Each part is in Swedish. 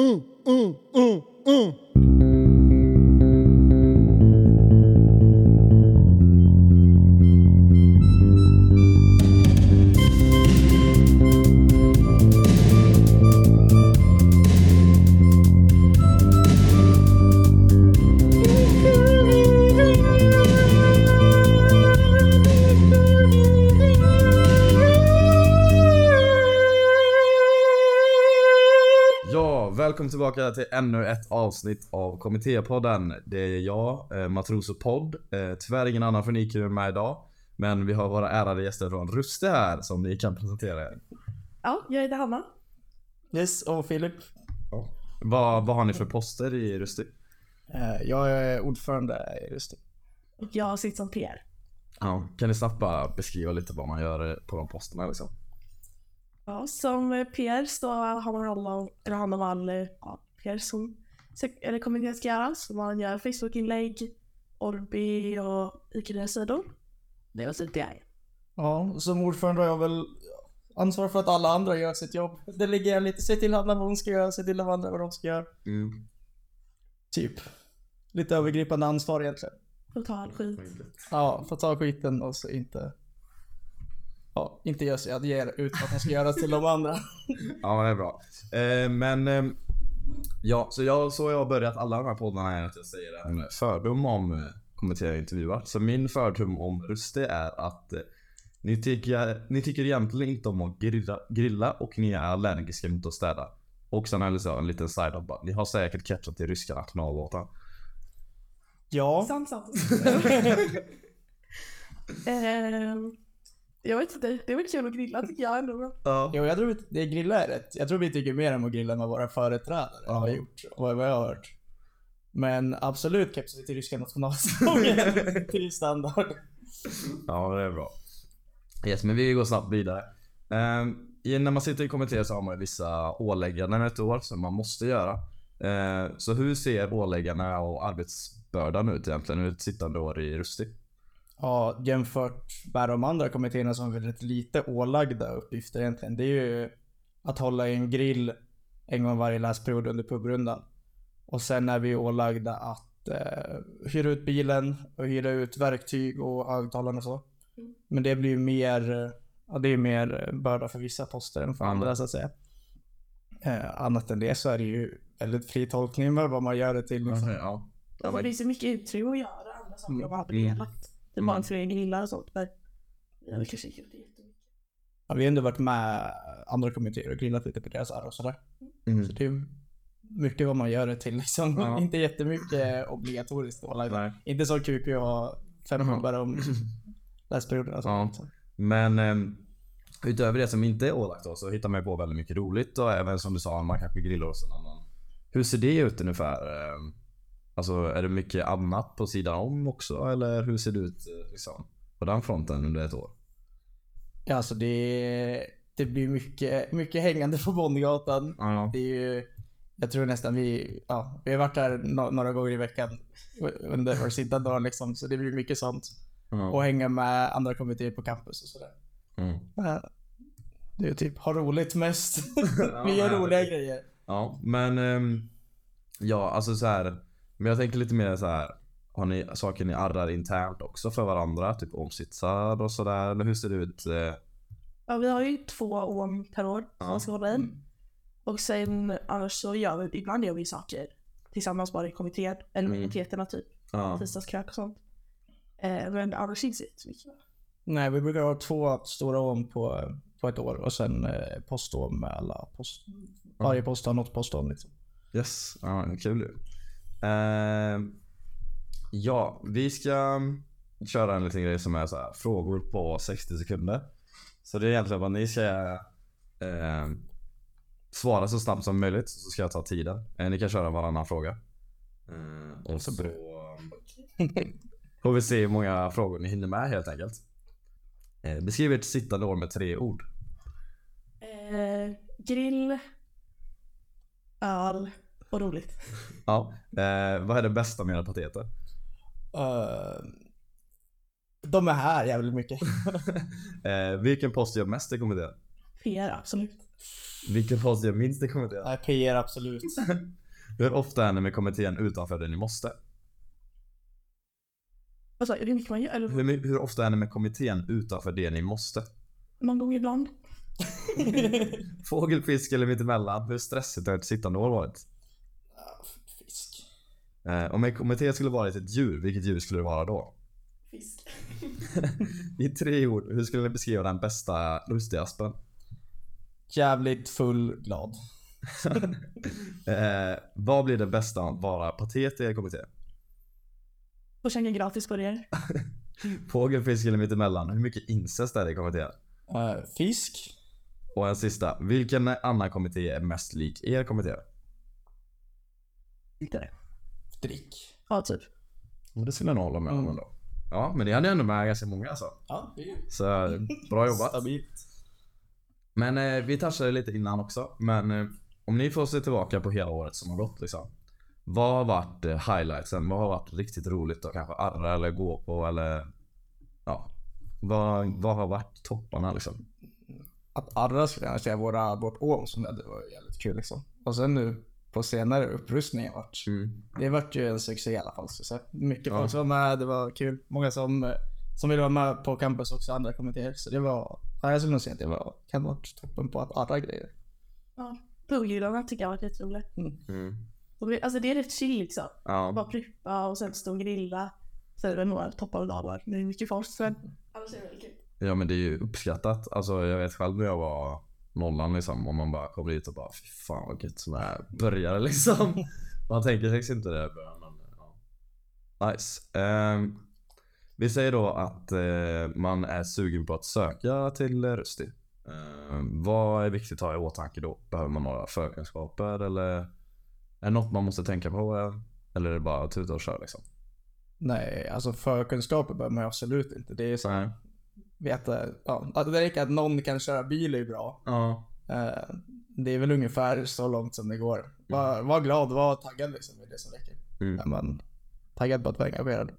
mm, mm, mm, mm. Välkommen tillbaka till ännu ett avsnitt av Kommittépodden. Det är jag, eh, Matroso Podd. Eh, tyvärr ingen annan från IQ med mig idag. Men vi har våra ärade gäster från Ruste här som ni kan presentera er. Ja, jag heter Hanna. Yes, och Filip. Vad, vad har ni för poster i Ruste? Eh, Jag är ordförande i Rusti. Och jag sitter som PR. Ja, kan ni snabbt bara beskriva lite vad man gör på de posterna liksom? Ja, som eh, PR så har man hand om, eller hand om all eh, ja, PR som eller kommittén ska göra. Så man gör Facebook-inlägg, Orbi och IKD-sidor. Det var typ det jag. Ja, som ordförande har jag väl ansvar för att alla andra gör sitt jobb. Delegerar lite, se till alla vad hon ska göra, se till alla andra vad de ska göra. Typ. Lite övergripande ansvar egentligen. Total skit. Ja, få ta skiten och så inte... Ja, inte göra sig att ge ut vad man ska göra till de andra. Ja, men det är bra. Eh, men eh, ja, så jag, så jag har börjat alla de här poddarna är att jag säger en fördom om eh, kommentera intervjuer. Så min fördom om Ruste är att eh, ni, tycker, ni tycker egentligen inte om att grilla, grilla och ni är allergiska mot att städa. Och sen har jag en liten side-up bara. Ni har säkert catchat till ryska nationallåtar. Ja. Sant, sant. Ehm, jag vet inte, det är väl kul att grilla tycker jag ändå. Ja. Jo, jag tror att det grilla är rätt. Jag tror vi tycker mer om att grilla än vad våra företrädare har gjort. Och vad jag har hört. Men absolut kepsar vi till ryska nationalsången till standard. Ja, det är bra. Yes, men vi går snabbt vidare. Um, när man sitter i kommitté så har man vissa ålägganden ett år som man måste göra. Eh, så hur ser åläggandena och arbetsbördan ut egentligen ur ett sittande år i Rusti? Ja, jämfört med de andra kommittéerna som har väldigt lite ålagda uppgifter egentligen. Det är ju att hålla i en grill en gång varje läsperiod under pubrundan. Och sen är vi ålagda att eh, hyra ut bilen och hyra ut verktyg och högtalare och så. Men det blir ju mer, ja det är mer börda för vissa poster än för Ja, andra så att säga. Eh, annat än det så är det ju väldigt fri tolkning med vad man gör det till. Liksom. Ja. Ja, men det finns ju mycket utrymme att göra andra saker Mm. om man hade velat. Det är bara tre grillar och sånt. Men jag vill kanske inte jättemycket. Ja, vi har ändå varit med andra kommittéer och grillat lite på deras ära och sådär. Mm. Så det är mycket vad man gör det till liksom. Ja. Inte jättemycket obligatoriskt. Nej. Inte som QQ har fem pubbar om läsperioden och Ja. sånt. Men ehm, utöver det som inte är ålagt då, så hittar man ju på väldigt mycket roligt och även som du sa, man kanske grillar hos en annan. Hur ser det ut ungefär? Ehm, Alltså är det mycket annat på sidan om också eller hur ser det ut eh, liksom, på den fronten under ett år? Ja, alltså det, det blir mycket, mycket hängande på Bondgatan. Ja. Det är ju, jag tror nästan vi, ja, vi har varit där no- några gånger i veckan under sittande dag liksom. Så det blir mycket sånt. Och hänga med andra kommittéer på campus och sådär. Mm. Ja. Det är typ ha roligt mest. Ja, vi gör ja, roliga grejer. Ja, men ehm, ja, alltså så här. Men jag tänker lite mer så här. Har ni saker ni arrar internt också för varandra? Typ omsitsar och sådär? Eller hur ser det ut? eh? Ja, vi har ju två om per år som Ja. man ska hålla i. Och sen annars så gör vi, ibland gör vi saker tillsammans bara i kommittén, eller Mm. minoriteterna typ. Ja. Tisdagskrök och sånt. Eh, men annars inte så mycket. Nej, vi brukar ha två stora om på, på ett år och sen eh, postom med alla post. Varje post har något postom liksom. Yes, ja, kul ju. Ehm, ja, vi ska köra en liten grej som är så här, frågor på 60 sekunder. Så det är egentligen vad ni ska ehm, svara så snabbt som möjligt så ska jag ta tiden. Eh, ni kan köra varannan fråga. Ehm, och så får vi se hur många frågor ni hinner med helt enkelt. Eh, beskriv ert sittande år med tre ord. Eh, grill, öl och roligt. Ja, eh, vad är det bästa med era pateter? Eh, de är här jävligt mycket. Eh, vilken post gör mest kommittén? PR, absolut. Vilken post gör minst kommittén? Nej, PR absolut. Hur ofta är ni med kommittén utanför det ni måste? Vad sa mycket man gör? Eller Hur, hur ofta är ni med kommittén utanför det ni måste? någon gång ibland. Fågel, fisk eller mittemellan? Hur stressigt har ert sittande år varit? Eh, om en kommitté skulle varit ett djur, vilket djur skulle det vara då? Fisk. I tre ord, hur skulle ni beskriva den bästa Rusty-aspen? Jävligt full, glad. Eh, vad blir det bästa att vara patet i kommitté? Och käka gratis burgare. Fågel, fisk eller mittemellan? Hur mycket incest är det i kommittén? Eh, fisk. Och en sista, vilken annan kommitté är mest lik er kommitté? Inte det. Drick. Ja, typ. Och det skulle jag nog hålla med om Mm. ändå. Ja, men det hade ändå med ganska många alltså. Ja, det är ju Så bra jobbat. stabilt. Men eh, vi touchade lite innan också. Men eh, om ni får se tillbaka på hela året som har gått liksom. Vad har varit eh, highlightsen? Vad har varit riktigt roligt att kanske arra eller gå på eller ja. Vad, vad har varit topparna liksom? Att Arra skulle jag säga våra, vårt år som det var jävligt kul liksom. Och sen nu på senare upprustningen vart. Det vart ju en succé i alla fall. Så så mycket Ja. folk som var med, det var kul. Många som, som ville vara med på campus också, andra kommittéer. Så det var, ja, jag skulle nog säga att det var, kan vara toppen på att arra grejer. Ja. Burgarna tycker jag har varit jätteroligt. Mm. Och det- Alltså det är rätt chill liksom. Ja. Bara preppa och sen stå och grilla. Sen är det några toppar och dalar. Det är mycket folk. Men annars är det väldigt kul. ja men det är ju uppskattat. Alltså jag vet själv när jag var nollan liksom. Och man bara kommer dit och bara fy fan vad gött som är börjare liksom. Man tänker sig inte det i början men ja. Nice. Ehm, vi säger då att eh, man är sugen på att söka till Rusty. Ehm, vad är viktigt att ha i åtanke då? Behöver man några förkunskaper eller är det något man måste tänka på? eh? Eller är det bara att tuta och köra liksom? Nej, alltså förkunskaper behöver man absolut inte. Det är så. Veta, ja, att det räcker att någon kan köra bil är bra. Ja. Eh, det är väl ungefär så långt som det går. Var, var glad, var taggad liksom. Det är det som räcker. Mm. Man taggad på att vara engagerad.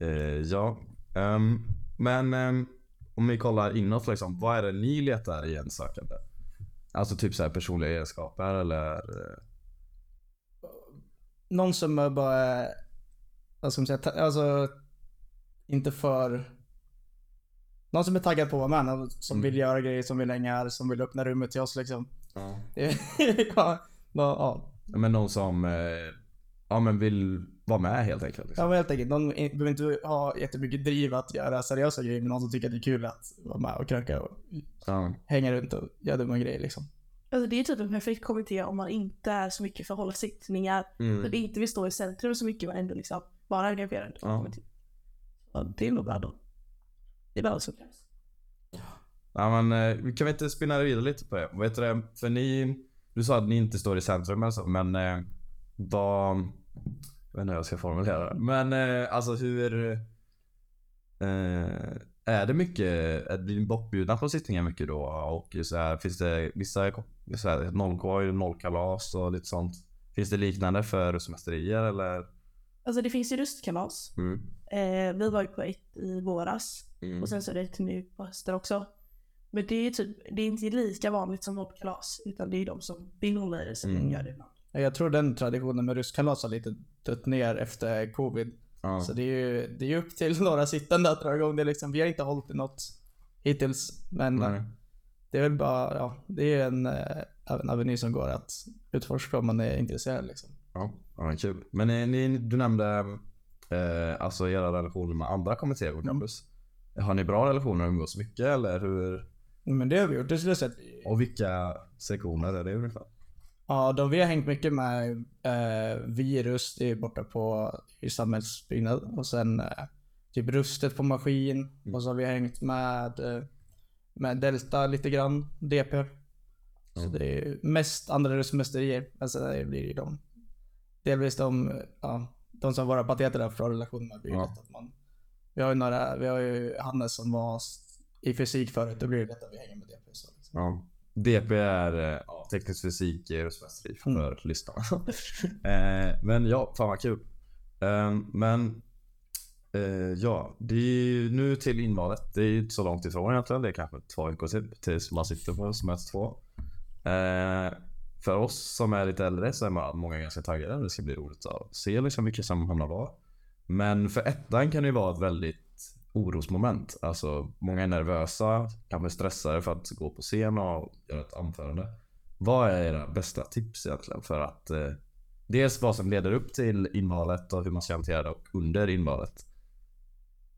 Eh, ja, Ehm, men ehm, om vi kollar inåt liksom, vad är det ni letar i en sökande? Alltså typ så här personliga egenskaper eller? eh, Någon som är bara, vad ska man säga, alltså inte för... Någon som är taggad på att vara med, som Mm. vill göra grejer, som vill hänga här, som vill öppna rummet till oss liksom. Ja. Ja, ja, Men någon som eh, ja, men vill vara med helt enkelt. ja Liksom. men helt enkelt. Någon in- behöver inte ha jättemycket driv att göra seriösa grejer, men någon som tycker att det är kul att vara med och kröka och Ja. hänga runt och göra dumma grejer liksom. Alltså det är typ en perfekt kommitté om man inte är så mycket för att hålla sittningar. Mm. Så det inte vill stå i centrum så mycket men ändå liksom vara engagerad. Ja. Ja, det är nog bra då. Det är bara så krävs. Ja men eh, kan vi inte spinna vidare lite på det? Vad heter det? För ni, du sa att ni inte står i centrum alltså, men eh, vad... Jag vet inte hur jag ska formulera det. Men eh, alltså hur... Eh, är det mycket, är- blir ni bortbjudna på sittningar mycket då? Och så här, finns det vissa så här, nollkorg, nollkalas och lite sånt? Finns det liknande för semesterier eller? Alltså det finns ju röstkalas. Mm. Eh, vi var ju på ett i våras. Mm. Och sen så är det ett nu på hösten också. Men det är typ, det är inte lika vanligt som nollkalas. Utan det är de som vill hålla i det som Mm. gör det ibland. Ja, Jag tror den traditionen med röstkalas har lite dött ner efter covid. Ja. Så det är ju det är ju upp till några sittande att dra igång det liksom. Vi har inte hållit i något hittills. Men Nej. eh, det är väl bara, ja, det är en, eh, en aveny som går att utforska om man är intresserad liksom. Ja, ja kul. Men eh, ni, du nämnde eh, alltså era relationer med andra kommittéer på campus. Har ni bra relationer och umgås mycket eller hur? Men det har vi gjort. Det skulle jag säga Och vilka sektioner är det ungefär? Ja, de vi har hängt mycket med eh, virus, det är borta på i samhällsbyggnad. Och sen eh, typ rustet på maskin. Och så har vi hängt med, eh, med Delta lite grann, DP. Så Mm. det är mest andra rustmästerier. Men sen är det blir det de, delvis de, eh, ja, de som våra pateter har för relation med. Blir Ja. att man, vi har ju några, vi har ju Hannes som var i fysik förut, då blir det lätt att vi hänger med DP. Så liksom. Ja. DP är eh, ja, teknisk fysik i röstmästeri för Mm. lyssnarna. eh, men ja, fan vad kul. Eh, men Eh, ja, det är ju nu till invalet. Det är ju inte så långt ifrån egentligen. Det är kanske två veckor typ tills man sitter på möte två. För oss som är lite äldre så är man många ganska taggade. Det ska bli roligt att se liksom vilka som hamnar var. Men för ettan kan det ju vara ett väldigt orosmoment. Alltså många är nervösa, kanske stressade för att gå på scen och göra ett anförande. Vad är era bästa tips egentligen för att eh, dels vad som leder upp till invalet och hur man ska hantera det och under invalet?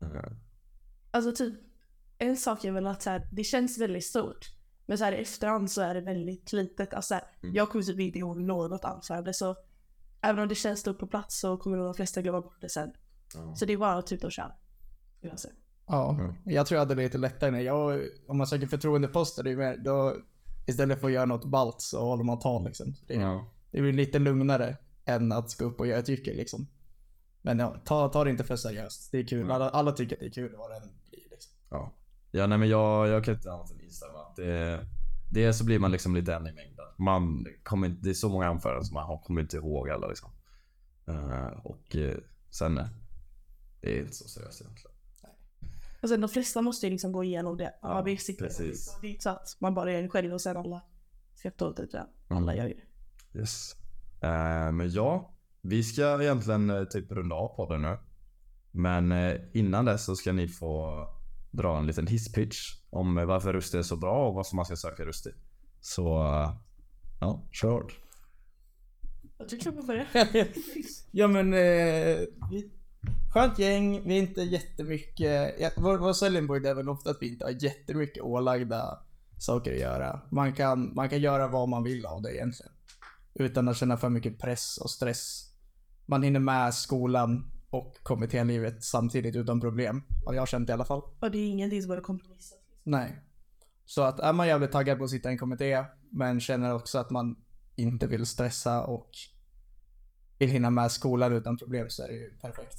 Mm. Alltså typ, en sak är väl att så här, det känns väldigt stort. Men så här i efterhand så är det väldigt litet. Alltså så här, Mm. jag kommer typ inte ihåg något anförande så även om det känns stort på plats så kommer de flesta glömma bort det sen. ja. Så det är bara att typ att köra. vill jag säga. Ja, Mm. jag tror jag hade lite lättare. när Jag, om man söker förtroendeposter, det är mer, då istället för att göra något ballt så håller man tal liksom. Det, Ja. det blir lite lugnare än att gå upp och göra ett jycke liksom. Men ja, ta, ta det inte för seriöst. Det är kul. Alla, alla tycker att det är kul än blir liksom. Ja. Nej men jag, jag kan inte annat än instämma. Det, det så blir man liksom lite en i mängden. Man kommer inte, det är så många anföranden som man har- kommer inte ihåg alla liksom. Eh, och eh, sen, eh, det är inte så seriöst egentligen. Och sen de flesta måste ju liksom gå igenom det. Ja, man precis. Så Det är inte så att man bara gör det själv och sen alla skrattar åt det. jag. Alla gör ju det. Yes. Eh, men ja, vi ska egentligen typ runda av podden nu. Men innan dess så ska ni få dra en liten hisspitch om varför Rusty är så bra och vad som man ska söka Rusty. Så, eh, ja, kör. Jag tycker jag får börja. ja men, eh, vi, skönt gäng, vi är inte jättemycket, ja, vår, vår selling är väl ofta att vi inte har jättemycket ålagda saker att göra. Man kan, man kan göra vad man vill av det egentligen. Utan att känna för mycket press och stress. Man hinner med skolan och kommittélivet samtidigt utan problem. Har jag känt i alla fall. Och det är ingenting som behöver kompromissa. Nej. Så att är man jävligt taggad på att sitta i en kommitté, men känner också att man inte vill stressa och vill hinna med skolan utan problem så är det ju perfekt.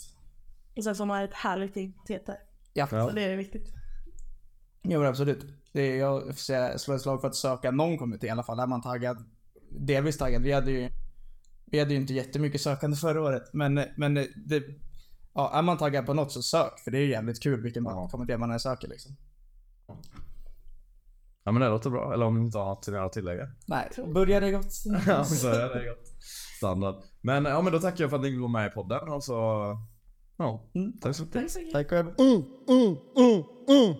Och sen får man ett härligt identitet där. Ja. Så det är viktigt. jo men absolut. Det är, jag slår ett slag för att söka någon kommitté i alla fall. Är man taggad, delvis taggad. Vi hade ju, vi hade ju inte jättemycket sökande förra året, men, men det, ja, är man taggad på något så sök, för det är ju jävligt kul vilken Ja. kommitté man än söker liksom. Ja men det låter bra. Eller om ni inte har något att tillägga. Nej, börja det gott. Ja, så är det gott. Standard. Men ja men då tackar jag för att ni vill vara med i podden och så... Ja, Mm. tack så mycket. Tack så mycket. Tack själv. Mm, mm, mm, mm.